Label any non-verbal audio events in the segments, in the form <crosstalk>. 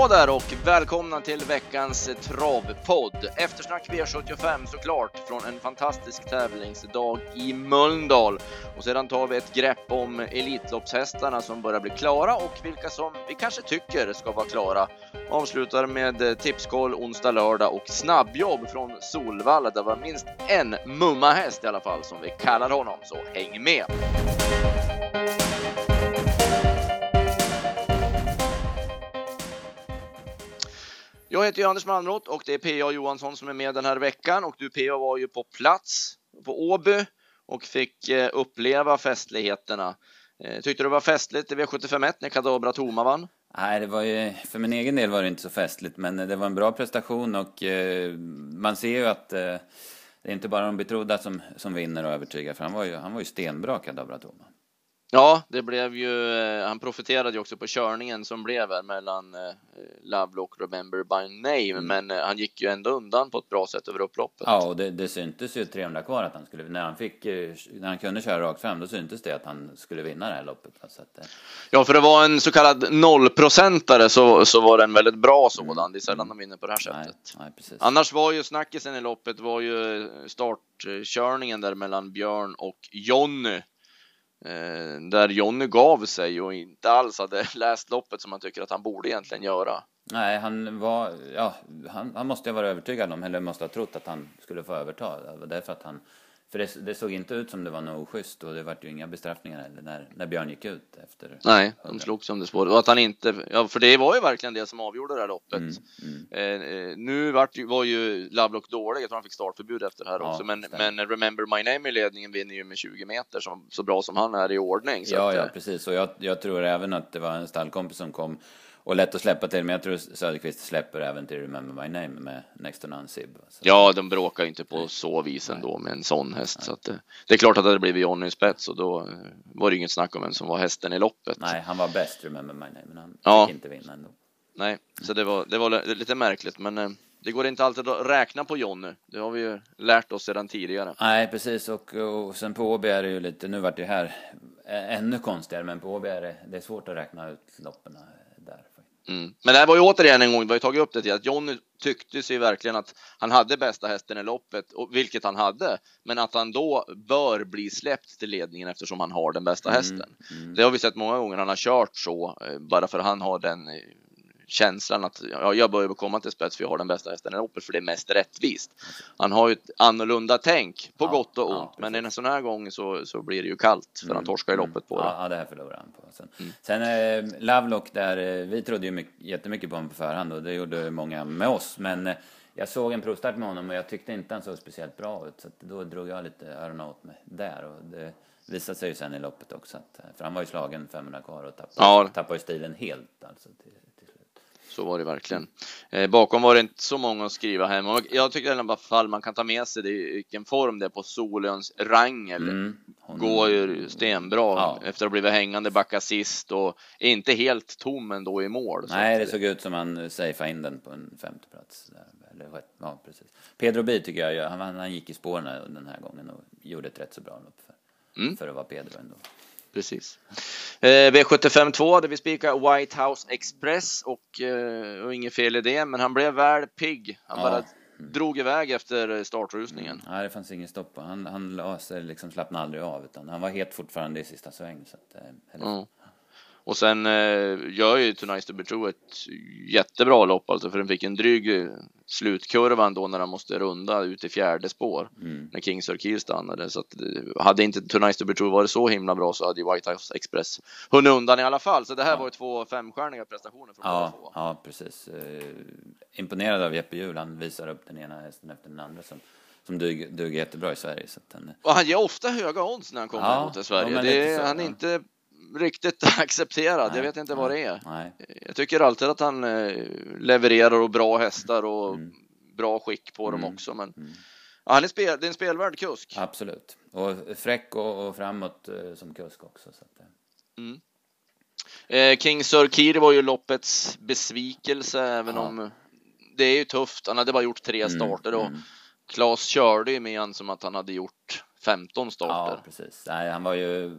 Hallå där och välkomna till veckans travpodd. Eftersnack V75 såklart från en fantastisk tävlingsdag i Mölndal. Och sedan tar vi ett grepp om Elitloppshästarna som börjar bli klara och vilka som vi kanske tycker ska vara klara. Avslutar med tipskoll onsdag, lördag och snabbjobb från Solvalla. Det var minst en mummahäst i alla fall som vi kallar honom, så häng med! Jag heter ju Anders Malmroth och det är PA Johansson som är med den här veckan och du PA var ju på plats på Åby och fick eh, uppleva festligheterna. Eh, tyckte du det var festligt i V751 när Kadabra Toma vann? Nej, det var ju, för min egen del var det inte så festligt, men det var en bra prestation och eh, man ser ju att eh, det är inte bara de betrodda som, som vinner och övertygar, för han var ju, han var ju stenbra, Kadabra Toma. Ja, det blev ju, eh, han profiterade ju också på körningen som blev här mellan eh, Lovelock och Remember by Name, mm. men eh, han gick ju ändå undan på ett bra sätt över upploppet. Ja, och det, det syntes ju 300 kvar att han skulle, när han fick, när han kunde köra rakt fram, då syntes det att han skulle vinna det här loppet. Så att, ja, för det var en så kallad nollprocentare så, så var det en väldigt bra sådan. Mm. Det är sällan de vinner på det här sättet. Nej, nej, Annars var ju snackisen i loppet var ju startkörningen där mellan Björn och Jonny Eh, där Jonny gav sig och inte alls hade <laughs> läst loppet som man tycker att han borde egentligen göra. Nej, han var, ja, han, han måste ha varit övertygad om, eller måste ha trott att han skulle få överta. Det var därför att han för det, det, såg inte ut som det var något oschysst och det var ju inga bestraffningar heller när, när Björn gick ut efter. Nej, de slog som det spår. Och att han inte, ja för det var ju verkligen det som avgjorde det här loppet. Mm, mm. Eh, eh nu vart, var ju Lovelock dålig, jag tror han fick startförbud efter det här ja, också. Men, men Remember My Name i ledningen vinner ju med 20 meter som, så bra som han är i ordning. ja, att, ja, precis. Och jag, jag tror även att det var en stallkompis som kom och lätt att släppa till, men jag tror Söderqvist släpper även till Remember My Name med Next to None Sib. Ja, de bråkar inte på så vis ändå med en sån häst. Nej. Så att, det är klart att det hade blivit Johnny spets och då eh, var det inget snack om vem som var hästen i loppet. Nej, han var bäst Remember My Name, men han ja. fick inte vinna ändå. Nej, så det var, det var lite märkligt, men eh, det går inte alltid att räkna på Jonny. Det har vi ju lärt oss sedan tidigare. Nej, precis. Och, och sen på Åby är det ju lite, nu vart det här ännu konstigare, men på Åby är det, det är svårt att räkna ut loppen. Mm. Men det här var ju återigen en gång, vi har ju tagit upp det till att Jonny tyckte sig verkligen att han hade bästa hästen i loppet, vilket han hade, men att han då bör bli släppt till ledningen eftersom han har den bästa mm. hästen. Mm. Det har vi sett många gånger, han har kört så, eh, bara för att han har den eh, känslan att ja, jag börjar komma till spets för jag har den bästa hästen i loppet för det är mest rättvist. Han har ju ett annorlunda tänk på ja, gott och ont, ja, men en sån här gång så, så blir det ju kallt för mm, han torskar i mm. loppet på det. Ja, det här förlorar han på. Sen, mm. sen eh, Lovelock där, eh, vi trodde ju mycket, jättemycket på honom på förhand och det gjorde många med oss, men eh, jag såg en provstart med honom och jag tyckte inte han såg speciellt bra ut, så då drog jag lite öronen åt mig där. Och det, visade sig ju sen i loppet också, att, eh, för han var ju slagen 500 kvar och tappade, ja. tappade ju stilen helt. Alltså, till, så var det verkligen. Eh, bakom var det inte så många att skriva hem. Och jag tycker i alla fall man kan ta med sig det i vilken form det är på Solöns Rangel. Mm. Hon... Går ju stenbra ja. efter att ha blivit hängande backa sist och inte helt tom ändå i mål. Nej, det såg ut som han safeade in den på en femte plats. Eller, ja, precis. Pedro B tycker jag, han, han gick i spåren den här gången och gjorde ett rätt så bra lopp för, mm. för att vara Pedro ändå precis. Eh, V75 2 hade vi spikat White House Express och, eh, och inget fel i det, men han blev väl pigg. Han ja. bara drog iväg efter startrusningen. Mm. Nej, det fanns ingen stopp. Han, han la sig, liksom slappnade aldrig av, utan han var het fortfarande i sista sväng. Så att, eh, eller, mm. Och sen eh, gör ju Tonight's to be true ett jättebra lopp alltså, för den fick en dryg eh, slutkurva då när han måste runda ut i fjärde spår mm. när King Sir stannade. Så att, eh, hade inte Tonight's to be true varit så himla bra så hade ju White House Express hunnit undan i alla fall. Så det här ja. var ju två femstjärniga prestationer från ja, två. Ja, precis. Eh, imponerad av Jeppe Hjul. Han visar upp den ena hästen efter den andra som som duger, duger jättebra i Sverige. Så den... Och han ger ofta höga odds när han kommer ja, mot Sverige. Ja, det, så, han är inte riktigt <laughs> accepterad. Nej, jag vet inte nej, vad det är. Nej. Jag tycker alltid att han eh, levererar och bra hästar och mm. bra skick på mm. dem också. Men mm. ja, han är, spel, det är en spelvärd kusk. Absolut. Och fräck och, och framåt eh, som kusk också. Så att, mm. eh, King Sir Kiri var ju loppets besvikelse, även ja. om det är ju tufft. Han hade bara gjort tre mm, starter och mm. Klas körde ju med han som att han hade gjort 15 starter. Ja, precis. Nej, han var ju,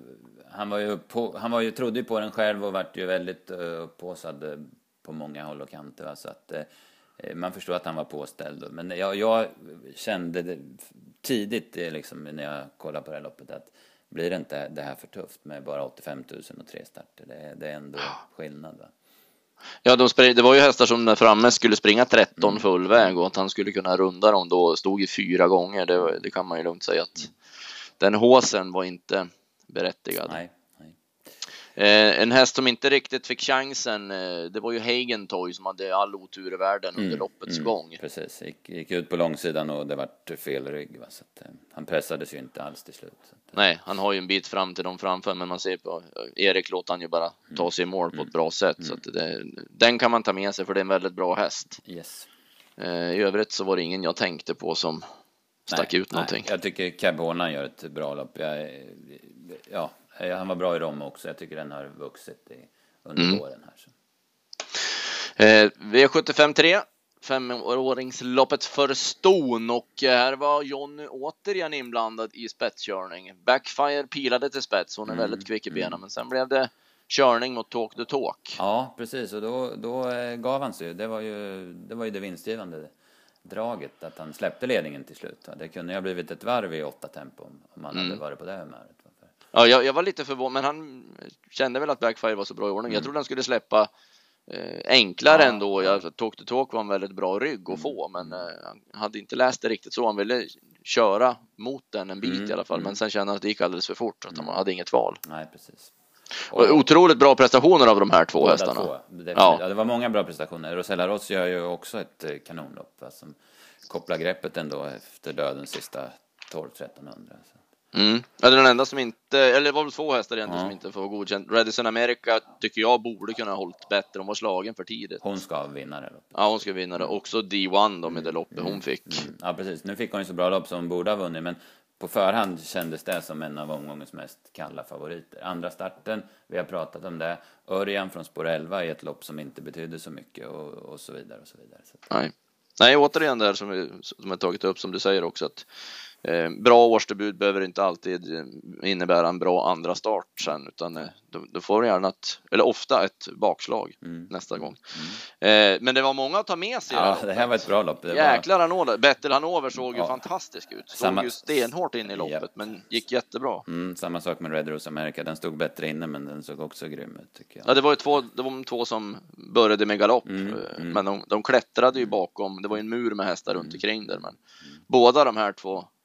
han var ju, på, han var ju, trodde ju på den själv och vart ju väldigt uh, upphaussad uh, på många håll och kanter. Va? Så att, eh, man förstår att han var påställd. Men jag, jag kände tidigt liksom, när jag kollade på det här loppet att blir det inte det här för tufft med bara 85 000 och tre starter? Det, det är ändå skillnad. Va? Ja, de spring, det var ju hästar som där framme skulle springa 13 mm. full väg och att han skulle kunna runda dem då stod ju fyra gånger. Det, det kan man ju lugnt säga att den håsen var inte berättigad. Nej. Eh, en häst som inte riktigt fick chansen, eh, det var ju Hagen Toy som hade all otur i världen under mm, loppets mm, gång. Precis, gick, gick, ut på långsidan och det vart fel rygg. Va? Så att, eh, han pressades ju inte alls till slut. Att, Nej, han har ju en bit fram till de framför, men man ser på Erik låter han ju bara mm. ta sig i mål på ett mm, bra sätt. Så att det, den kan man ta med sig för det är en väldigt bra häst. Yes. I övrigt så var det ingen jag tänkte på som stack nej, ut någonting. Nej, jag tycker Cab Hornan gör ett bra lopp. Jag, ja, Eh, han var bra i Rom också. Jag tycker den har vuxit i, under mm. åren här. Så. Eh, V75 3 femåringsloppet för ston och här var Jonny återigen inblandad i spetskörning. Backfire pilade till spets, hon är mm, väldigt kvick i benen, mm. men sen blev det körning mot talk the talk. Ja, precis, och då, då eh, gav han sig. Det var ju det, var ju det vinstgivande draget, att han släppte ledningen till slut. Det kunde ju ha blivit ett varv i åtta tempo om han mm. hade varit på det humöret. Ja, jag, jag, var lite förvånad, men han kände väl att Backfire var så bra i ordning. Mm. Jag trodde han skulle släppa eh, enklare ja, ändå. Jag, talk to talk var en väldigt bra rygg att mm. få, men eh, han hade inte läst det riktigt så. Han ville köra mot den en bit mm. i alla fall, men mm. sen kände han att det gick alldeles för fort, att han mm. hade inget val. Nej, precis. Och, otroligt bra prestationer av de här två hästarna. Två. Det, ja. ja. det var många bra prestationer. Rosella Ross gör ju också ett eh, kanonlopp som kopplar greppet ändå efter dödens sista 12-1300. Mm. Ja, den enda som inte, eller det var väl två hästar egentligen ja. som inte får godkänt. Redison America tycker jag borde kunna ha hållit bättre. Hon var slagen för tidigt. Hon ska vinna det. Ja, hon ska vinna det. Också D1 då med det loppet mm. hon fick. Mm. Ja, precis. Nu fick hon ju så bra lopp som hon borde ha vunnit, men på förhand kändes det som en av omgångens mest kalla favoriter. Andra starten, vi har pratat om det. Örjan från spår 11 i ett lopp som inte betydde så mycket och, och så vidare och så vidare. Så Nej. Nej, återigen där som vi, som jag tagit upp som du säger också att bra årsdebut behöver inte alltid eh, innebära en bra andra start sen, utan eh, då, då får du gärna ett, eller ofta ett bakslag mm. nästa gång. Mm. Eh, men det var många att ta med sig. Ja, det här var ett bra lopp. Det Jäklar var... Hanover. Bettel Hanover såg ja. ju fantastisk ut. Såg Samma... ju stenhårt in i loppet, yep. men gick jättebra. Mm, samma sak med Red Rose America. Den stod bättre inne, men den såg också grym ut tycker jag. Ja, det var ju två, det var två som började med galopp, mm, mm. men de, de klättrade ju bakom. Det var ju en mur med hästar runt mm. omkring där, men båda de här två Eh,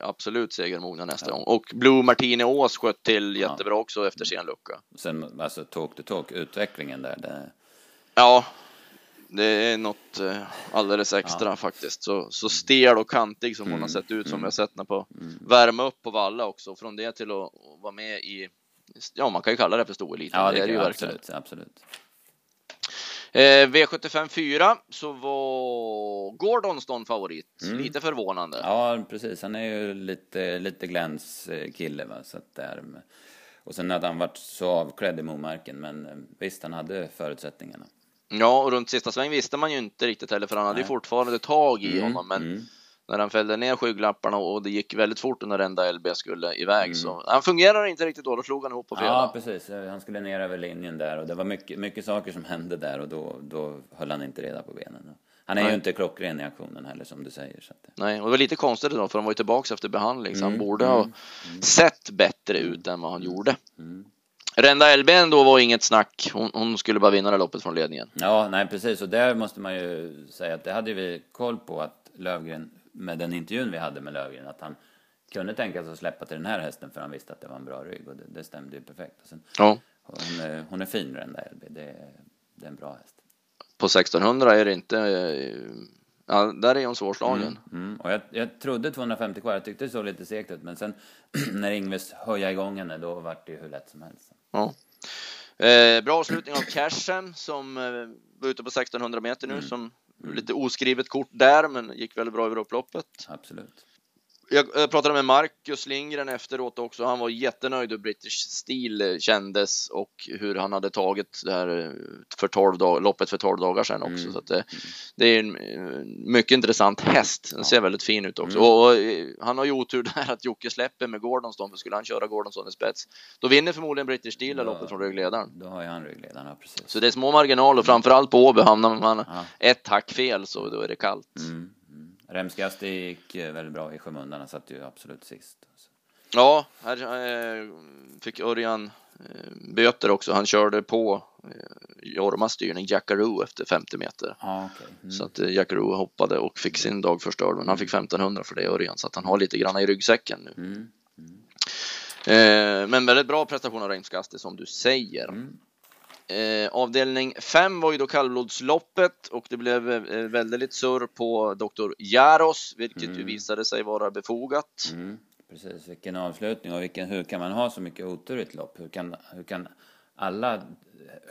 absolut segermogna nästa ja. gång. Och Blue Martini Ås sköt till jättebra ja. också efter sin lucka. Sen alltså talk to talk, utvecklingen där. Det... Ja, det är något eh, alldeles extra ja. faktiskt. Så, så stel och kantig som mm. hon har sett ut som mm. jag sett henne på mm. värma upp på Valla också. Från det till att vara med i, ja man kan ju kalla det för storeliten. Ja, det, det är det ju absolut, verkligen. Absolut. Eh, V75 4 så var Gordonston favorit. Mm. Lite förvånande. Ja, precis. Han är ju lite, lite Glens kille. Va? Så där, och sen hade han varit så avklädd i Momarken, men eh, visst, han hade förutsättningarna. Ja, och runt sista sväng visste man ju inte riktigt heller, för han hade ju fortfarande tag i mm. honom. Men mm när han fällde ner skygglapparna och det gick väldigt fort när enda LB skulle iväg. Mm. Så han fungerar inte riktigt då, då slog han ihop på fredag. Ja, precis. Han skulle ner över linjen där och det var mycket, mycket saker som hände där och då, då höll han inte reda på benen. Han är Nej. ju inte klockren i aktionen heller som du säger. Så att... Nej, och det var lite konstigt då, för han var ju tillbaka efter behandling, så mm. han borde mm. ha sett bättre ut än vad han gjorde. Mm. Renda Elben då var inget snack. Hon, hon, skulle bara vinna det loppet från ledningen. Ja, nej precis. Och där måste man ju säga att det hade vi koll på att Lövgren med den intervjun vi hade med Lövgren att han kunde tänka sig att släppa till den här hästen för han visste att det var en bra rygg och det, det stämde ju perfekt. Och sen, ja. hon, är, hon är fin den där LB, det, det är en bra häst. På 1600 är det inte, ja, där är hon svårslagen. Mm, mm. Och jag, jag trodde 250 kvar, jag tyckte det såg lite segt ut men sen <clears throat> när Ingves höjde igång henne då var det ju hur lätt som helst. Ja. Eh, bra avslutning av Cashen som eh, var ute på 1600 meter nu mm. som. Lite oskrivet kort där, men gick väldigt bra över upploppet. Absolut jag pratade med Marcus Lindgren efteråt också. Han var jättenöjd hur British Steel kändes och hur han hade tagit det här för 12 dag, loppet för 12 dagar sedan också. Mm. Så det, det, är en mycket intressant häst. Den ser väldigt fin ut också. Mm. Och, och, han har ju otur där att Jocke släpper med Gordonston, för skulle han köra Gordonston i spets, då vinner förmodligen British Steel då, loppet från ryggledaren. Då har ju han ryggledaren, ja, precis. Så det är små marginaler, framförallt på Åby. Hamnar man ja. ett hack fel så då är det kallt. Mm. Remskasti gick eh, väldigt bra i skymundan, han satt ju absolut sist. Ja, här eh, fick Örjan eh, böter också. Han körde på Jormas styrning Jackaroo efter 50 meter. Ah, okay. mm. Så att Jackaroo hoppade och fick sin dag förstörd. Men han fick 1500 för det Örjan så att han har lite grann i ryggsäcken nu. Mm. Mm. men väldigt bra prestation av Remskasti som du säger. Eh, avdelning 5 var ju då kallblodsloppet och det blev eh, väldigt surr på Dr. Jaros, vilket mm. ju visade sig vara befogat. Mm. Precis, vilken avslutning och vilken, hur kan man ha så mycket otur i ett lopp? Hur kan, hur kan alla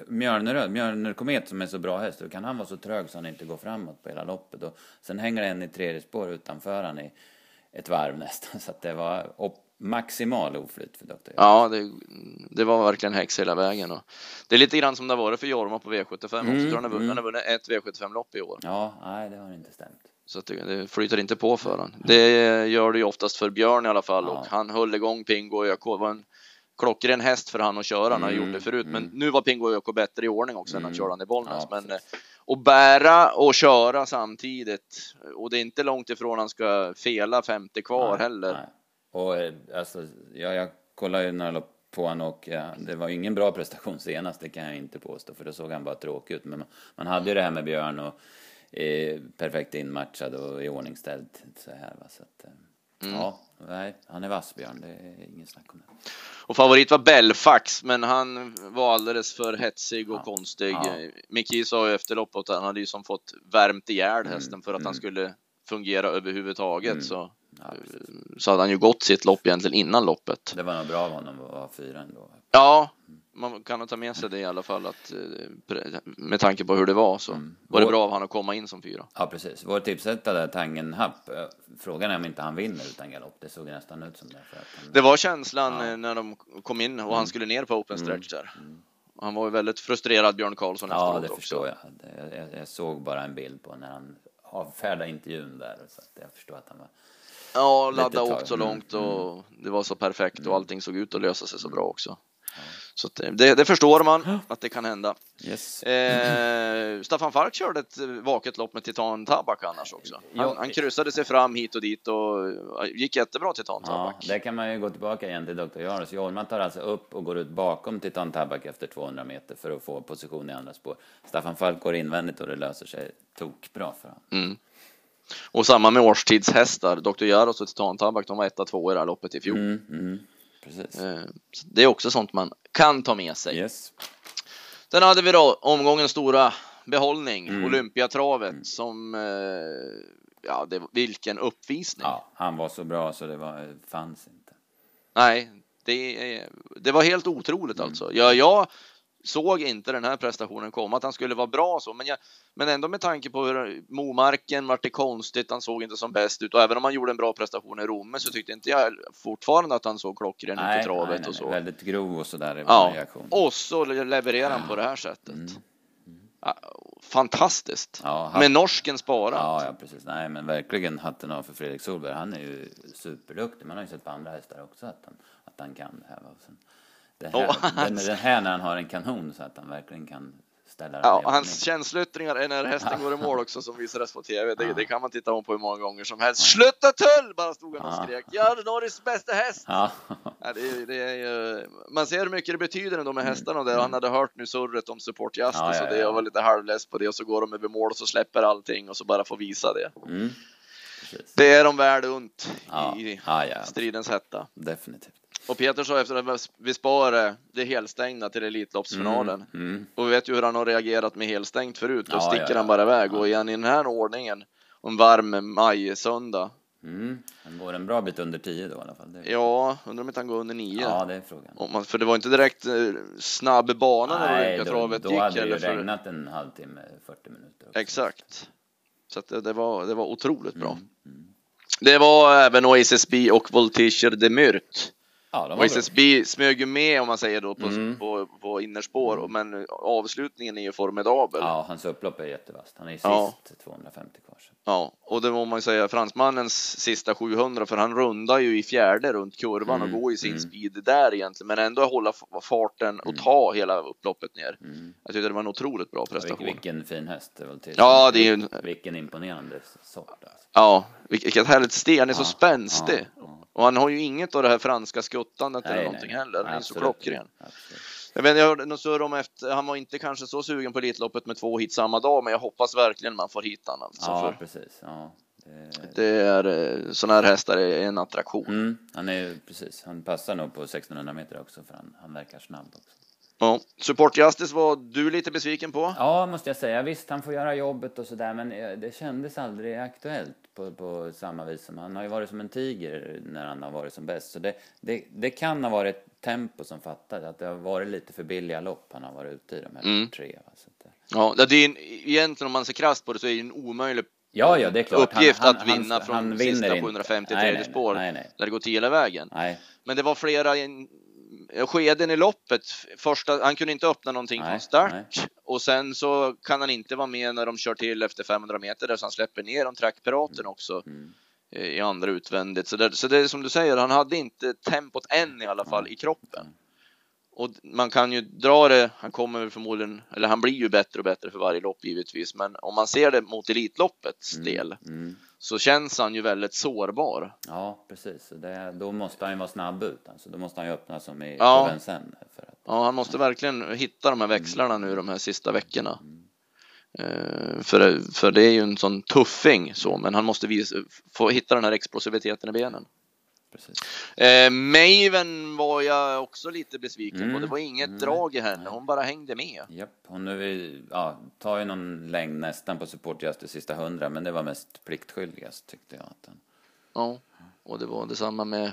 Mjölneröd, Mjölner Komet som är så bra häst, hur kan han vara så trög så han inte går framåt på hela loppet? Och sen hänger en i tredje spår utanför han i ett varv nästan, <laughs> så att det var maximal oflyt för Dr. Ja, det, det, var verkligen häx hela vägen. Och det är lite grann som det varit för Jorma på V75 mm, också. han, har, mm. han har vunnit ett V75-lopp i år. Ja, nej, det har inte stämt. Så det, det, flyter inte på för honom. Det gör det ju oftast för Björn i alla fall ja. och han höll igång Pingo och ÖK. Det var en klockren häst för han att köra, han har gjort det mm, förut. Men mm. nu var Pingo och ÖK bättre i ordning också mm. än han körde han i Bollnäs. Ja, men och eh, bära och köra samtidigt och det är inte långt ifrån han ska fela 50 kvar nej, heller. Nej. Och eh, alltså, ja, jag kollade ju några lopp på honom och ja, det var ingen bra prestation senast, det kan jag inte påstå, för då såg han bara tråkig ut. Men man, man hade ju det här med Björn och eh, perfekt inmatchad och iordningställd så här. Va? Så att, eh, mm. Ja, nej, han är vass Björn, det är ingen snack om det. Och favorit var Belfax, men han var alldeles för hetsig och ja. konstig. Ja. Miki sa ju efter loppet att han hade ju som fått värmt ihjäl mm, hästen för att mm. han skulle fungera överhuvudtaget. Mm. Så Ja, så hade han ju gått sitt lopp egentligen innan loppet. Det var nog bra av honom att vara fyra ändå. Ja, man kan nog ta med sig det i alla fall att eh, med tanke på hur det var så mm. var det bra av honom att komma in som fyra. Ja, precis. Vår tipsetta Tangen Happ, eh, frågan är om inte han vinner utan galopp. Det såg nästan ut som det. För att han... Det var känslan ja. Eh, när de kom in och mm. han skulle ner på open stretch där. Mm. mm. Han var ju väldigt frustrerad, Björn Karlsson, ja, efteråt det förstår jag. jag. jag. såg bara en bild på när han avfärdade intervjun där, så att jag förstår att han var Ja, ladda åkt så långt och mm. det var så perfekt och mm. allting såg ut att lösa sig så bra också. Så det, det, förstår man att det kan hända. Yes. Eh, Staffan Falk körde ett vaket lopp med Titan Tabak annars också. Han, han kryssade sig fram hit och dit och gick jättebra Titan Tabak. Ja, där kan man ju gå tillbaka igen till Dr. Jaros. Jorma tar alltså upp och går ut bakom Titan Tabak efter 200 meter för att få position i andra spår. Staffan Falk går invändigt och det löser sig tokbra för honom. Mm. Och samma med årstidshästar. Dr. Jaros och Titan Tabak, de var etta, två i det här loppet i fjol. Mm, mm, precis. Eh, det är också sånt man kan ta med sig. Yes. Sen hade vi då omgångens stora behållning, mm. Olympiatravet, mm. som eh, ja, det, vilken uppvisning. Ja, han var så bra så det var, fanns inte. Nej, det, det var helt otroligt mm. alltså. Ja, jag såg inte den här prestationen komma, att han skulle vara bra så, men, jag, men ändå med tanke på hur Momarken vart det konstigt, han såg inte som bäst ut och även om han gjorde en bra prestation i Romme så tyckte inte jag fortfarande att han såg klockren ut i travet nej, nej, och så. Väldigt grov och sådär i ja, reaktion. Och så levererar han på det här sättet. Mm. Ja, fantastiskt! Ja, han... Med norsken spara. Ja, ja, precis. Nej, men verkligen hatten av för Fredrik Solberg. Han är ju superduktig. Man har ju sett på andra hästar också att han, att han kan det här. Sen, det här, oh, <laughs> den, den här när han har en kanon så att han verkligen kan ställa den. Ja, hans känsloyttringar är när hästen går i mål också som visades på tv. Det, ja. det, kan man titta på hur många gånger som helst. Sluta tull! Bara stod han och skrek. Ja, Norris bästa häst! Ja. ja det, det är ju, man ser hur mycket det betyder ändå med hästarna där. Han hade hört nu surret om support Justice ja, ja, och det jag var lite halvless på det och så går de över mål och så släpper allting och så bara får visa det. Mm. Det är de värd unt i stridens hetta. Definitivt. Och Peter sa efter att vi sparade det helstängda till Elitloppsfinalen. Mm, mm. Och vi vet ju hur han har reagerat med helstängt förut. Då ja, sticker ja, han bara iväg. Ja. Och igen i den här ordningen, en varm maj-söndag. Mm. Han går en bra bit under 10 då i alla fall. Det... Ja, undrar om inte han går under 9. Ja, det är frågan. Man, för det var inte direkt eh, snabb bana när Olympiatravet gick. Då hade det ju för... regnat en halvtimme, 40 minuter. Också. Exakt. Så det, det, var, det var otroligt bra. Mm, mm. Det var även Oasis B och Voltiger de Myrt. Ja, Oasis B smög ju med om man säger då på, mm. på, på innerspår, men avslutningen är ju formidabel. Ja, hans upplopp är jättevast. Han är sist ja. 250 kvar. Ja, och det må man ju säga fransmannens sista 700 för han rundar ju i fjärde runt kurvan mm, och går i sin mm. speed där egentligen, men ändå hålla farten och mm. ta hela upploppet ner. Mm. Jag tyckte det var en otroligt bra prestation. Ja, vilken fin häst det var till. Ja, det är ju... Vilken imponerande sort. Alltså. Ja, vilket härligt steg. Han är ja, så spänstig. Och han har ju inget av det här franska skuttandet nej, eller någonting nej, heller. Han är så klockren. Absolut. Jag, vet, jag hörde surr om efter, han var inte kanske så sugen på Elitloppet med två hit samma dag, men jag hoppas verkligen man får hit honom. Alltså, ja, för precis. Ja, det... det är eh, sådana här hästar är en attraktion. Mm, han är precis, han passar nog på 1600 meter också för han, han verkar snabb också. Ja, Support Justice var du lite besviken på? Ja, måste jag säga. Visst, han får göra jobbet och sådär, men eh, det kändes aldrig aktuellt på, på samma vis som han har ju varit som en tiger när han har varit som bäst. Så det, det, det kan ha varit tempo som fattade, att det har varit lite för billiga lopp han har varit ute i de här mm. tre. Så det... Ja, det är en, egentligen om man ser krasst på det så är det en omöjlig Ja, ja, det är klart. Uppgift han, han, att vinna han, från sista 750 nej, tredje spår nej, nej. där det går till hela vägen. Men det var flera skeden i loppet. Första, han kunde inte öppna någonting nej, från start nej. och sen så kan han inte vara med när de kör till efter 500 meter där så han släpper ner de trackpiraten mm. också mm. i andra utvändigt. Så det, så det är som du säger, han hade inte tempot än i alla fall i kroppen. Och man kan ju dra det, han kommer förmodligen, eller han blir ju bättre och bättre för varje lopp givetvis, men om man ser det mot Elitloppets mm. del mm så känns han ju väldigt sårbar. Ja, precis. Det, då måste han ju vara snabb ut. Alltså, då måste han ju öppna som i ja. Vincennes. För att... Ja, han måste verkligen hitta de här växlarna nu de här sista veckorna. Mm. Uh, för, för det är ju en sån tuffing så, men han måste visa, få hitta den här explosiviteten i benen. Eh, Maven var jag också lite besviken mm. på. Det var inget mm. drag i henne. Hon bara hängde med. Japp, hon nu, ja, tar ju någon längd nästan på support just de sista hundra, men det var mest pliktskyldigast tyckte jag. Att den... Ja, och det var detsamma med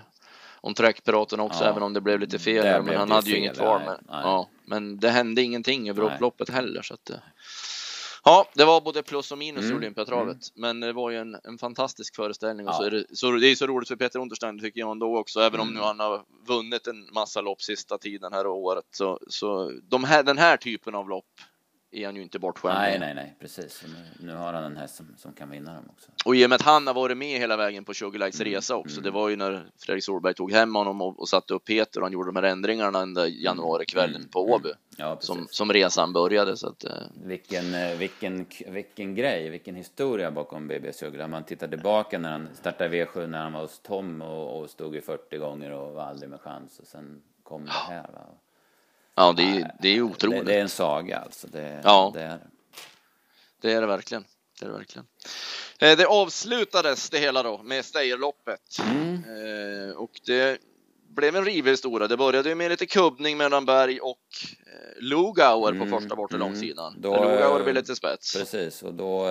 om trackpiraten också, ja. även om det blev lite fel. Men han hade fel, ju inget kvar. Men, ja, men det hände ingenting över upploppet heller. Så att, Ja, det var både plus och minus mm. i Olympiatravet, mm. men det var ju en, en fantastisk föreställning ja. och så är det, så det är så roligt för Peter Unterstein tycker jag ändå också, även mm. om nu han har vunnit en massa lopp sista tiden här året så, så de här, den här typen av lopp är han ju inte bortskämd Nej, nej, nej, precis. Nu, nu, har han en häst som, som kan vinna dem också. Och i och med att han har varit med hela vägen på Sugarlights mm. resa också. Mm. Det var ju när Fredrik Solberg tog hem honom och, och satte upp Peter och han gjorde de här ändringarna den där januarikvällen mm. på Åby. Mm. Ja, som, som resan började. Så att, eh. vilken, eh, vilken, vilken grej, vilken historia bakom BB Sugar. Man tittar tillbaka när han startade V7 när han var hos Tom och, och stod i 40 gånger och var aldrig med chans och sen kom det här. Va? Ja, det är, det är otroligt. Det, det är en saga alltså. Det, ja, det är det. är det verkligen. Det är det verkligen. Eh, det avslutades det hela då med Steyerloppet mm. Eh, och det blev en rivig historia. Det började med lite kubbning mellan Berg och eh, Lugauer mm, på första bortre mm. långsidan. Då, Lugauer ville till spets. Precis, och då,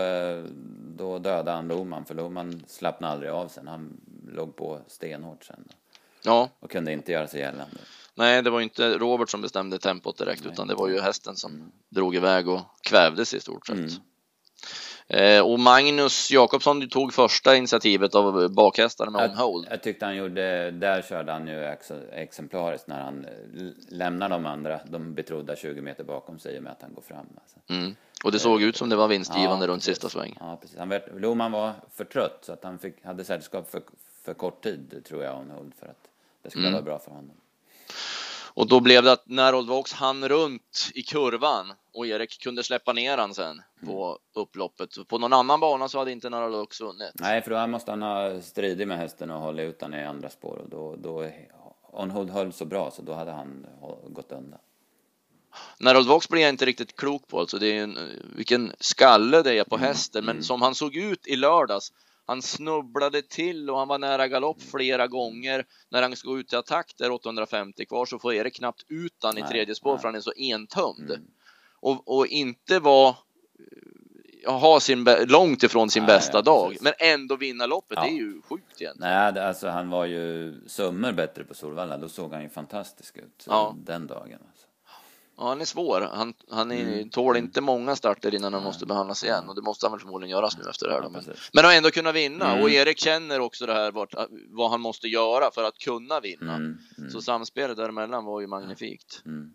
då dödade han Loman för Loman slappnade aldrig av sen. Han låg på stenhårt sen. Ja. Och kunde inte göra sig gällande. Nej, det var inte Robert som bestämde tempot direkt, Nej. utan det var ju hästen som mm. drog iväg och kvävdes i stort sett. Mm. Eh, och Magnus Jakobsson tog första initiativet av bakhästarna med on-hold. Jag, tyckte han gjorde, där körde han ju ex, exemplariskt när han lämnar de andra, de betrodda 20 meter bakom sig med att han går fram. Alltså. Mm. Och det såg ut som det var vinstgivande ja, runt precis. sista sväng. Ja, precis. Han, Loman var för trött så att han fick, hade sällskap för, för kort tid tror jag on-hold för att det skulle mm. vara bra för honom. Och då blev det att Narold Vox hann runt i kurvan och Erik kunde släppa ner han sen på mm. upploppet. På någon annan bana så hade inte Narold Vox vunnit. Nej, för då måste han ha stridit med hästen och hållit ut i andra spår och då, då Onhold höll så bra så då hade han gått undan. Narold Vox blir jag inte riktigt klok på, alltså det är en, vilken skalle det är på mm. hästen, men mm. som han såg ut i lördags han snubblade till och han var nära galopp flera gånger. När han ska ut i attack där 850 kvar så får Erik knappt ut han i tredje spår för han är så entömd. Mm. Och, och inte var eh, ha sin, långt ifrån sin nej, bästa dag, precis. men ändå vinna loppet. Ja. Det är ju sjukt egentligen. Nej, alltså han var ju summor bättre på Solvalla. Då såg han ju fantastisk ut ja. den dagen. Ja, han är svår. Han, han är, mm. tål inte många starter innan han måste behandlas igen och det måste han väl förmodligen göras nu efter det här. Ja, men, men har ändå kunnat vinna mm. och Erik känner också det här vart, vad han måste göra för att kunna vinna. Mm. mm. Så samspelet däremellan var ju magnifikt. Mm.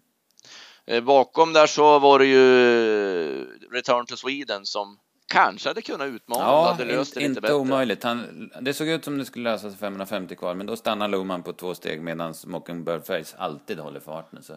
Eh, bakom där så var det ju Return to Sweden som kanske hade kunnat utmana ja, hade löst det lite inte bättre. omöjligt. Han, det såg ut som det skulle lösa sig 550 kvar, men då stannar Lohman på två steg medan Mockingbird Face alltid håller farten. Så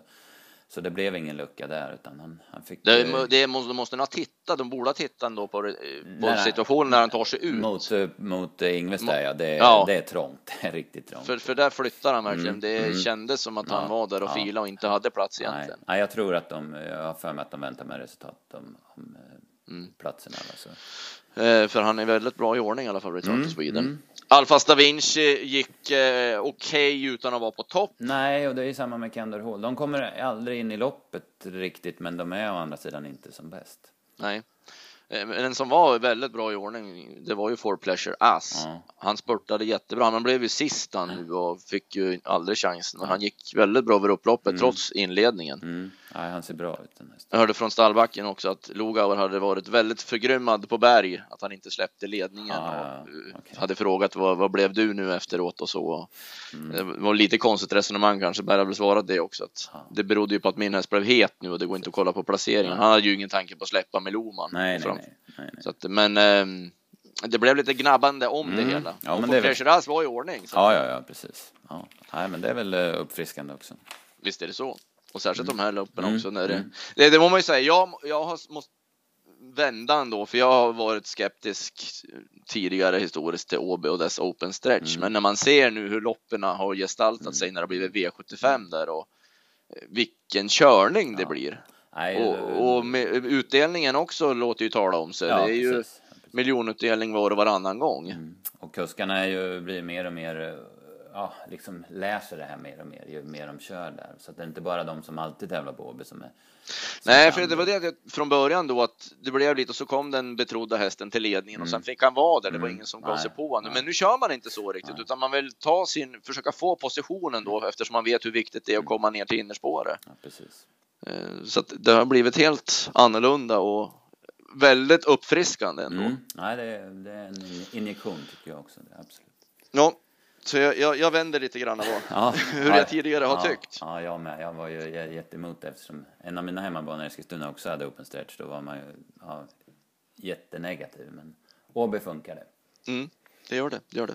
så det blev ingen lucka där utan han, han fick... Det, det måste, måste nog titta, de borde ha tittat ändå på, på situationen när han tar sig ut. Mot, mot Ingves där ja, det, ja. det är trångt, <laughs> det är riktigt trångt. För, för där flyttar han verkligen, mm. det mm. kändes som att han ja. var där och ja. filade och inte hade plats egentligen. Nej. Nej, jag tror att de, jag har för mig att de väntar med resultat om, om eh, mm. platserna. Alltså. Eh, för han är väldigt bra i ordning i alla fall, Return mm. to Sweden. Mm. Alfas da Vinci gick eh, okej okay utan att vara på topp. Nej, och det är samma med Kendall Hall. De kommer aldrig in i loppet riktigt, men de är å andra sidan inte som bäst. Nej. Eh, en som var väldigt bra i ordning, det var ju For Pleasure Ass. Ja. Han spurtade jättebra. Han blev ju sist han nu och fick ju aldrig chansen. Men han gick väldigt bra över upploppet mm. trots inledningen. Mm. Nej, han ser bra ut. Den Jag hörde från stallbacken också att Lugauer hade varit väldigt förgrymmad på berg, att han inte släppte ledningen ah, och ja. okay. hade frågat vad, vad blev du nu efteråt och så. Mm. Det var lite konstigt resonemang kanske, Berg har väl svarat det också. Att ah. Det berodde ju på att min häst blev het nu och det går inte att kolla på placeringen. Han hade ju ingen tanke på att släppa med Loman. Nej, nej, nej, nej, Så att, men eh, det blev lite gnabbande om mm. det hela. Ja, och men det väl... var i ordning. Så. Ja, ja, ja, precis. Ja. Nej, men det är väl eh, uppfriskande också. Visst är det så. Och särskilt mm. de här loppen mm. också. När det, mm. det, det må man ju säga. Jag, jag har måste vända ändå, för jag har varit skeptisk tidigare historiskt till Åby och dess open stretch. Mm. Men när man ser nu hur loppen har gestaltat mm. sig när det blivit V75 där och eh, vilken körning ja. det blir. Nej, och, och utdelningen också låter ju tala om sig. Ja, det är ju precis. miljonutdelning var och varannan gång. Mm. Och kuskarna är ju, blir mer och mer ja, liksom läser det här mer och mer ju mer de kör där. Så att det är inte bara de som alltid tävlar på Åby som är... Som Nej, för det var det från början då att det blev lite och så kom den betrodda hästen till ledningen mm. och sen mm. fick han vara där. Det var mm. ingen som gav sig på honom. Men nu kör man inte så riktigt, Nej. utan man vill ta sin, försöka få positionen då eftersom man vet hur viktigt det är att mm. komma ner till innerspåret. Ja, precis. Eh, så att det har blivit helt annorlunda och väldigt uppfriskande ändå. Mm. Nej, det är, det är en injektion tycker jag också. absolut. Ja, så jag, jag, jag vänder lite grann på ja, <laughs> hur jag tidigare har ja, tyckt. Ja, jag med. Jag var ju jätteemot det eftersom en av mina hemmabanor i Eskilstuna också hade open stretch. Då var man ju ja, jättenegativ. Men Åby funkade. Mm, det gör det. det, gör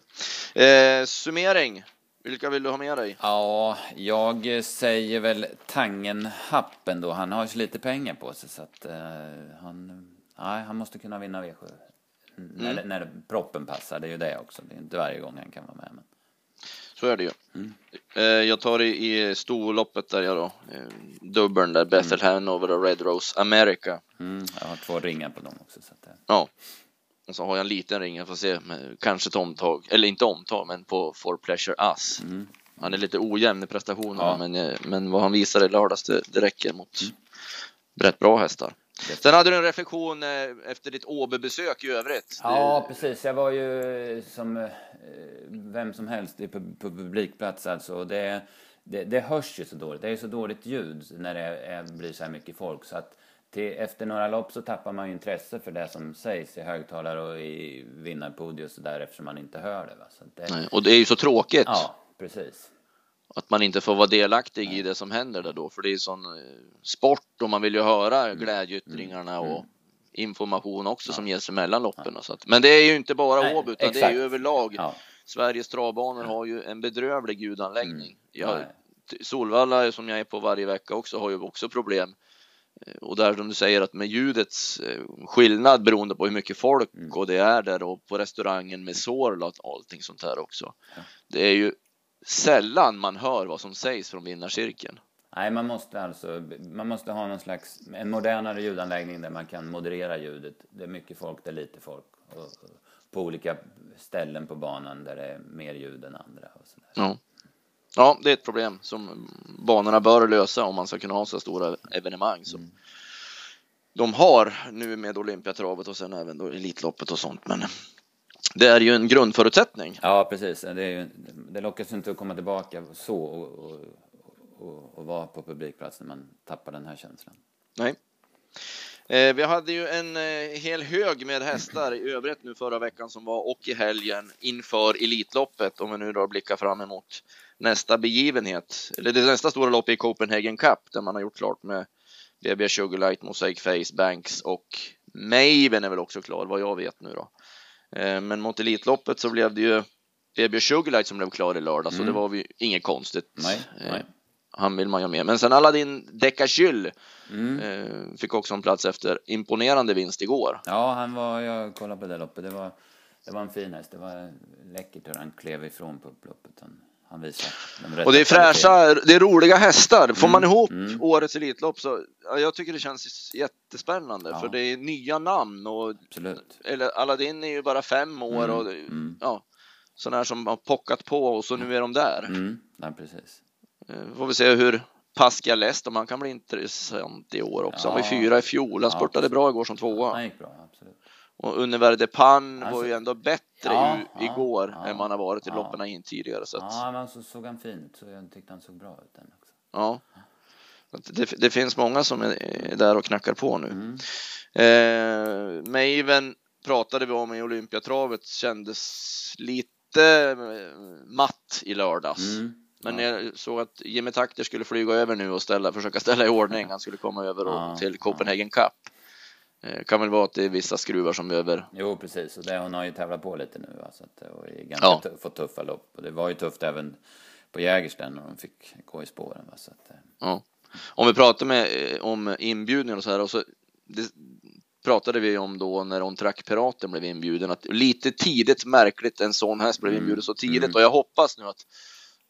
det. Eh, summering. Vilka vill du ha med dig? Ja, jag säger väl Tangen Happen då. Han har ju lite pengar på sig så att eh, han, nej, han måste kunna vinna V7. Mm. När, när proppen passar, det är ju det också. Det är inte varje gång han kan vara med. Men... Så är det ju. Mm. Eh, jag tar i, i storloppet där jag då, eh, dubbeln där, Bethel mm. Hanover och Red Rose America. Mm. Jag har två ringar på dem också. Så det... Ja. Och så har jag en liten ring, jag får se, kanske ett omtag, eller inte omtag, men på For Pleasure Us. Mm. Han är lite ojämn i prestationen, ja. men, eh, men vad han visar i lördags, det, det räcker mot mm. rätt bra hästar. Sen hade du en reflektion eh, efter ditt Åby-besök i övrigt. Ja, precis. Jag var ju som eh, vem som helst på, publikplats alltså. Det, det, det hörs ju så dåligt. Det är ju så dåligt ljud när det är, blir så här mycket folk. Så att till, efter några lopp så tappar man ju intresse för det som sägs i högtalare och i vinnarpodium och så där eftersom man inte hör det. Va? Så det... Nej, och det är ju så tråkigt. Ja, precis att man inte får vara delaktig i det som händer där då, för det är sån eh, sport och man vill ju höra mm. glädjeyttringarna mm. och information också ja. som ges mellan loppen. Ja. Så att, men det är ju inte bara Åby utan exakt. det är ju överlag. Ja. Sveriges travbanor har ju en bedrövlig ljudanläggning. Mm. Jag, Solvalla som jag är på varje vecka också har ju också problem. Eh, och där som du säger att med ljudets eh, skillnad beroende på hur mycket folk mm. och det är där och på restaurangen med sorl och allting sånt här också. Det är ju sällan man hör vad som sägs från vinnarcirkeln. Nej, man måste alltså, man måste ha någon slags, en modernare ljudanläggning där man kan moderera ljudet. Det är mycket folk, det är lite folk. Och, på olika ställen på banan där det är mer ljud än andra. Och så ja. ja, det är ett problem som banorna bör lösa om man ska kunna ha så stora evenemang som mm. de har nu med Olympiatravet och sen även då Elitloppet och sånt. Men det är ju en grundförutsättning. Ja, precis. Det, ju, det lockas inte att komma tillbaka så och, och, att vara på publikplats när man tappar den här känslan. Nej. Eh, vi hade ju en eh, hel hög med hästar i övrigt nu förra veckan som var och i helgen inför Elitloppet om vi nu då blickar fram emot nästa begivenhet. Eller det nästa stora lopp i Copenhagen Cup där man har gjort klart med BB Sugarlight, Mosaic Face, Banks och Maven är väl också klar vad jag vet nu då. Eh, men mot Elitloppet så blev det ju BB Sugarlight som blev klar i lördag så det var ju inget konstigt. Nej, nej. Han vill man ju ha med. Men sen Aladdin Dekachyl Mm. eh, fick också en plats efter imponerande vinst igår. Ja, han var, jag kollade på det loppet. Det var, det var en fin häst. Det var läckert hur han klev ifrån på upploppet. Han, han visade de Och det är fräscha, det är roliga hästar. Får man ihop mm. årets Elitlopp så ja, jag tycker det känns jättespännande Ja. för det är nya namn och Absolut. eller Aladdin är ju bara fem år Mm, och mm. ja, sådana här som har pockat på och så nu är de där. Mm, ja, precis. Eh, Får vi se hur Pascal Lest, om han kan bli intressant i år också. Han var Ja. fyra i fjol. Han Ja, spurtade bra igår som tvåa. Han gick bra, absolut. Och Univers de Pan var Alltså, ju ändå bättre ja, ju, ja, igår ja, än man har varit i loppen in tidigare. Så att, Ja, men så såg han fin ut. Så jag tyckte han såg bra ut den också. ja. Det, det finns många som är är där och knackar på nu. Mm. Eh, Maven pratade vi om i Olympiatravet, kändes lite eh, matt i lördags. Mm. Men ja. jag såg att Jimmy Takter skulle flyga över nu och ställa, försöka ställa i ordning. Han skulle komma över och, Ja, till Copenhagen Cup. Eh, kan väl vara att det är vissa skruvar som behöver. Jo, precis. Och det, hon har ju tävlat på lite nu. Va? Så att, och är ganska Ja. tuff, fått tuffa lopp. Och det var ju tufft även på Jägersten när de fick gå i spåren. Va? Så att, eh, Ja. Om vi pratar med, eh, om inbjudningar och så här och så det pratade vi om då när On Track Piraten blev inbjuden att lite tidigt märkligt en sån häst blev Mm, inbjuden så tidigt mm. och jag hoppas nu att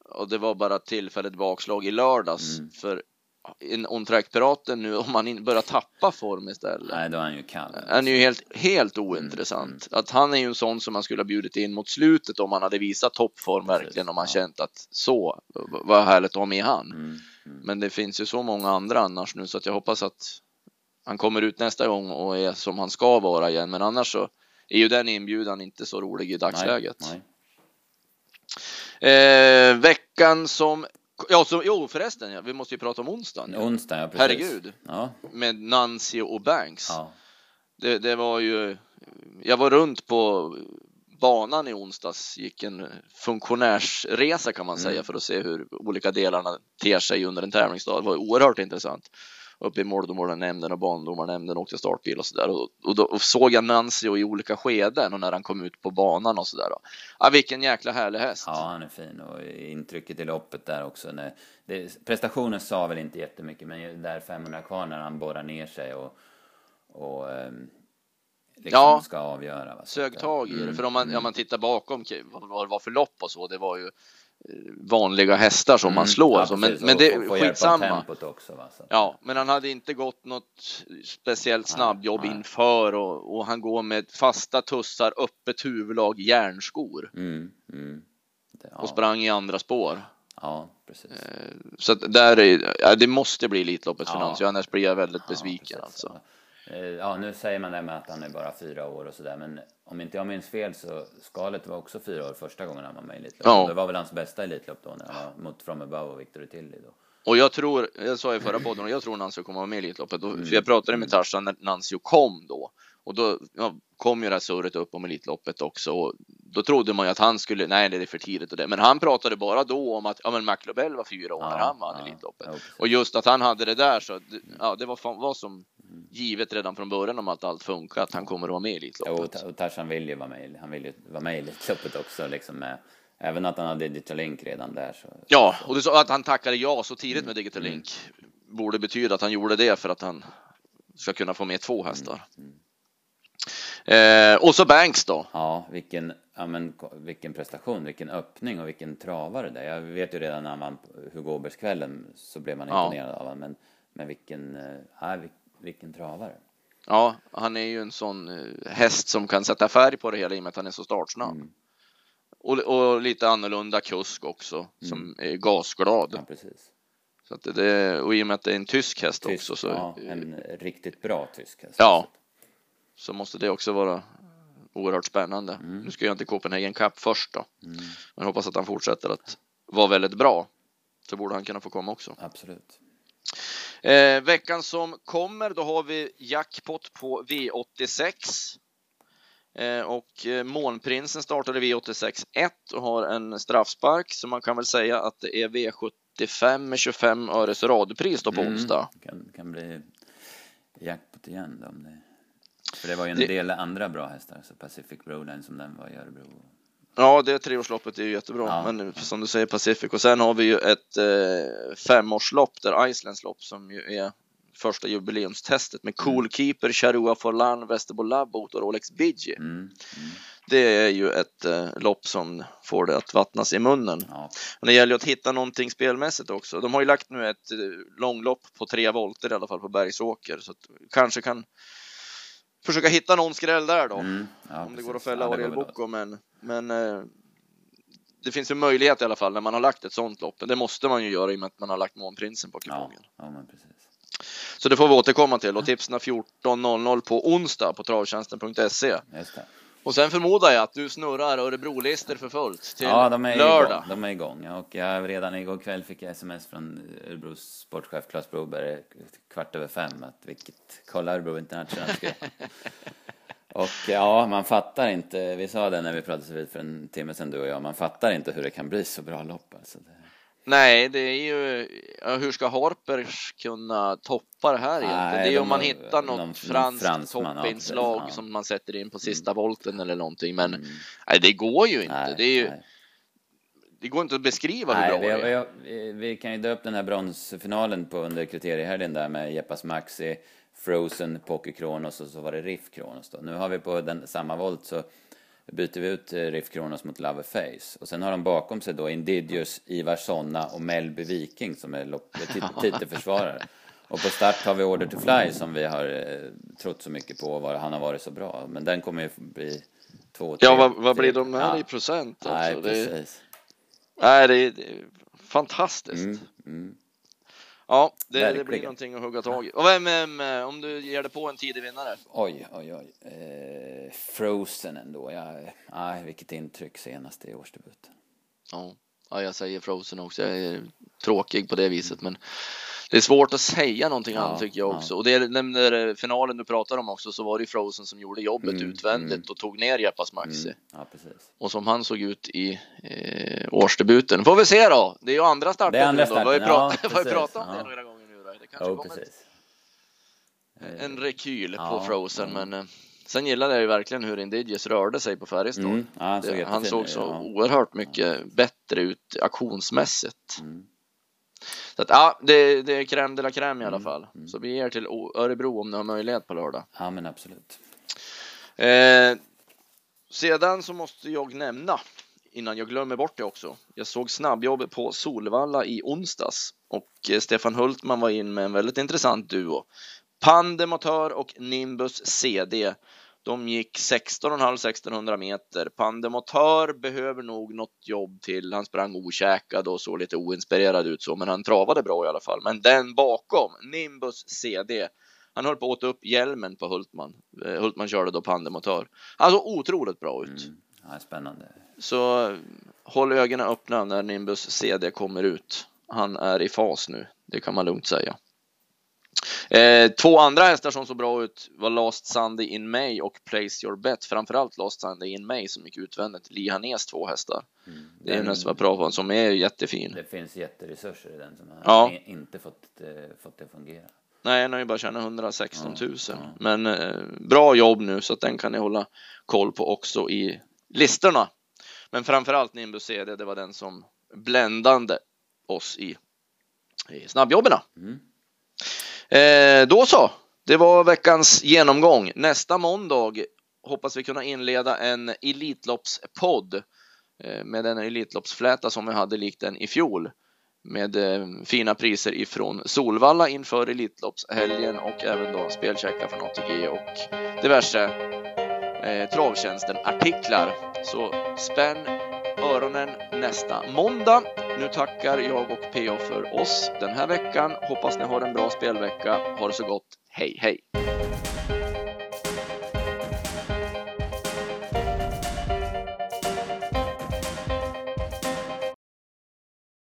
och det var bara tillfälligt bakslag i lördags Mm. för en On Track Piraten nu om man in, börjar tappa form istället. nej, då är han ju kall. Han är ju helt, helt ointressant. Att han är ju en sån som man skulle ha bjudit in mot slutet om han hade visat toppform verkligen om man ja. känt att så, vad härligt att ha med han. Mm. Mm. Men det finns ju så många andra annars nu så att jag hoppas att han kommer ut nästa gång och är som han ska vara igen. Men annars så är ju den inbjudan inte så rolig i dagsläget. Nej, nej. Eh, veckan som, ja, så, jo förresten, ja, vi måste ju prata om onsdagen. Ja. Onsdag, ja precis. Herregud. Ja, Med Nancy och Banks. ja. Det, det var ju, jag var runt på banan i onsdags, gick en funktionärsresa kan man Mm. säga för att se hur olika delarna ter sig under en tävlingsdag. Det var oerhört intressant. Uppe i måldomarnämnden och bandomarnämnden åkte startbil och sådär och, och då såg jag Nancy och i olika skeden och när han kom ut på banan och sådär. Ja, vilken jäkla härlig häst. ja, han är fin och intrycket i loppet där också. När det, prestationen sa väl inte jättemycket men där 500 kvar när han borrar ner sig och, och ehm, liksom Ja. ska avgöra. Va? Sög tag i det. mm, För om man, mm. om man tittar bakom vad det var för lopp och så, det var ju vanliga hästar som man Mm, slår. ja, så, men, men det är skitsamma. också, Ja, men han hade inte gått något speciellt snabbjobb nej. inför och, och han går med fasta tussar, öppet huvudlag, järnskor Mm, mm. Det, ja, och sprang i andra spår. ja, precis. Eh, Så där är, ja, det måste bli Elitloppet för Ja. Nancy, annars blir jag väldigt Ja, besviken precis. alltså. Eh, Ja, nu säger man det med att han är bara fyra år och sådär, men om inte jag minns fel så Skalet var också fyra år första gången han var med i Elitlopp. Ja. Det var väl hans bästa Elitlopp då, när han var mot From Above och Victor Tilly då. Och jag tror, jag sa i förra podden, och jag tror Nancy kommer vara med i Elitloppet. Mm. För jag pratade med Tarzan när Nancy kom då. Och då ja, kom ju det här surret upp om Elitloppet också. Och då trodde man ju att han skulle, nej det är för tidigt och det. Men han pratade bara då om att, ja men McLobel var fyra år när han vann ja, Elitloppet. ja. Och just att han hade det där så, ja det var, fan, var som givet redan från början om att allt funkar, att han kommer att vara med i Ja, och, Elitloppet. Ta- och Tarzan vill ju vara med, han vill ju vara med i Elitloppet också liksom med, även att han hade Digital Link redan där så. Ja, och det så att han tackade ja så tidigt med Digital Mm. Link borde betyda att han gjorde det för att han ska kunna få med två hästar. Mm. Eh, och så Banks då. Ja, vilken, ja, men, vilken prestation, vilken öppning och vilken travare det. Jag vet ju redan när han vann Hugo Åbergskvällen så blev man Ja. imponerad av honom, men, men vilken, eh, ja, vilken travare. Ja, han är ju en sån eh, häst som kan sätta färg på det hela i och med att han är så startsnabb. Mm. Och, och lite annorlunda kusk också, som är gasglad. Ja, precis. Så att det- och i och med att det är en tysk häst Tysk, också så, ja, en riktigt bra tysk häst. Ja. så måste det också vara oerhört spännande. Mm. Nu ska jag till Copenhagen Cup först då. Mm. Men hoppas att han fortsätter att vara väldigt bra. så borde han kunna få komma också. Absolut. Eh, veckan som kommer, då har vi jackpot på V86. Eh, och eh, Månprinsen startade V86 1 och har en straffspark, så man kan väl säga att det är V75 med 25 öres radpris då på Mm. onsdag. Kan, kan bli jackpot igen då, om det... För det var ju en Det- del andra bra hästar, så Pacific Broline som den var i Örebro. Ja, det treårsloppet är ju jättebra, Ja. men som du säger Pacific och sen har vi ju ett eh, femårslopp där Icelands lopp som ju är första jubileumstestet med Cool Keeper, Charua Forlan, Västerbo Labbot och Rolex Bidji. Mm. Mm. Det är ju ett eh, lopp som får det att vattnas i munnen. Ja. Men det gäller ju att hitta någonting spelmässigt också. De har ju lagt nu ett eh, långlopp på tre volter i alla fall på Bergsåker så att kanske kan försöka hitta någon skräll där då. Mm. Ja, om det går att fälla Ja, Ariel Boko men, men eh, det finns ju möjlighet i alla fall när man har lagt ett sånt lopp. Det måste man ju göra i och med att man har lagt Månprinsen på Ja, kupongen. ja, precis. Så det får vi återkomma till och tipsen 14.00 på onsdag på travtjänsten.se. Och sen förmodar jag att du snurrar Örebro-listor för fullt till Ja, de är lördag. igång. De är igång. Och jag, redan igår kväll fick jag sms från Örebros sportchef Claes Broberg kvart över fem att vilket, kolla Örebro International. <laughs> Och ja, man fattar inte, vi sa det när vi pratade vid för en timme sedan du och jag, man fattar inte hur det kan bli så bra lopp alltså. Det, Nej, det är ju, hur ska Harpers kunna toppa det här egentligen? Nej, det är de om man hittar något någon franskt fransman, ja, toppinslag ja. som man sätter in på sista volten eller någonting, men Mm. nej, det går ju inte. nej, det, ju, det går inte att beskriva hur bra vi, det är. vi, vi kan ju dö upp den här bronsfinalen på under kriteriehelgen där med Jeppas Maxi, Frozen, Poker Kronos och så var det Riff Kronos då. Nu har vi på den samma volt så byter vi ut eh, Riff Kronos mot Love Face. Och sen har de bakom sig då Indidius, Ivar Sonna och Melby Viking som är <laughs> titelförsvarare. Och på start har vi Order to Fly som vi har eh, trott så mycket på och han har varit så bra. Men den kommer ju bli två, tre, Ja, vad, vad blir de här ja. i procent? Nej, Alltså? Det, är, precis. nej, det är, det är fantastiskt. Mm, mm. Ja, det, det blir någonting att hugga tag i. Och vem, vem, om du ger dig på en tidig vinnare? Oj, oj, oj. Eh, Frozen ändå. Ja, nej, vilket intryck senast i årsdebuten. Ja. ja, jag säger Frozen också. Jag är tråkig på det viset, men det är svårt att säga någonting Ja, annat tycker jag ja. också. Och det den där finalen du pratar om också, så var det Frozen som gjorde jobbet Mm, utvändigt mm. och tog ner Jeppas Maxi. Mm, ja. Och som han såg ut i eh, årsdebuten. Får vi se då. Det är ju andra starten Det är andra då. Vi har ju starten, ja, pratat, <laughs> pratat om ja. det några gånger nu då. Det kanske Jo, kommer precis. en rekyl på Ja, Frozen, ja. men eh, sen gillade jag ju verkligen hur Indigius rörde sig på Färjestad. Mm, ja, han såg Det- han såg så ja. oerhört mycket bättre ut auktionsmässigt. Mm. Så att, ja, det, det är crème de la crème i alla Mm, fall. mm. Så vi ger till Örebro om ni har möjlighet på lördag. Ja, men absolut. Eh, sedan så måste jag nämna, innan jag glömmer bort det också. Jag såg snabbjobb på Solvalla i onsdags och eh, Stefan Hultman var in med en väldigt intressant duo. Pandemotör och Nimbus CD. De gick 16,5 1600 meter. Pandemotör behöver nog något jobb till. Han sprang okäkad och såg lite oinspirerad ut så, men han travade bra i alla fall. Men den bakom, Nimbus CD, han höll på att åta upp hjälmen på Hultman. Eh, Hultman körde då pandemotör. Han såg otroligt bra ut. Mm. Ja, spännande. Så håll ögonen öppna när Nimbus CD kommer ut. Han är i fas nu, det kan man lugnt säga. Eh, två andra hästar som såg bra ut var Last Sunday in May och Place Your Bet. Framförallt Last Sunday in May som gick utvändigt. Li Hanés två hästar. Mm. Det är nästan vad bra som är jättefin. Det finns jätteresurser i den som har Ja. inte fått, eh, fått det att fungera. Nej, den har ju bara tjänat 116 000. Ja, ja. Men eh, bra jobb nu så att den kan ni hålla koll på också i listorna. Men framförallt Nimbus CD, det var den som bländande oss i, i snabbjobben. Mm. Eh, då så, det var veckans genomgång. Nästa måndag hoppas vi kunna inleda en Elitloppspodd eh, med den Elitloppsfläta som vi hade likt den i fjol med eh, fina priser ifrån Solvalla inför Elitloppshelgen och även då spelcheckar från ATG och diverse eh, travtjänsten artiklar. Så spänn öronen nästa måndag. Nu tackar jag och PA för oss den här veckan. Hoppas ni har en bra spelvecka. Ha det så gott. Hej hej!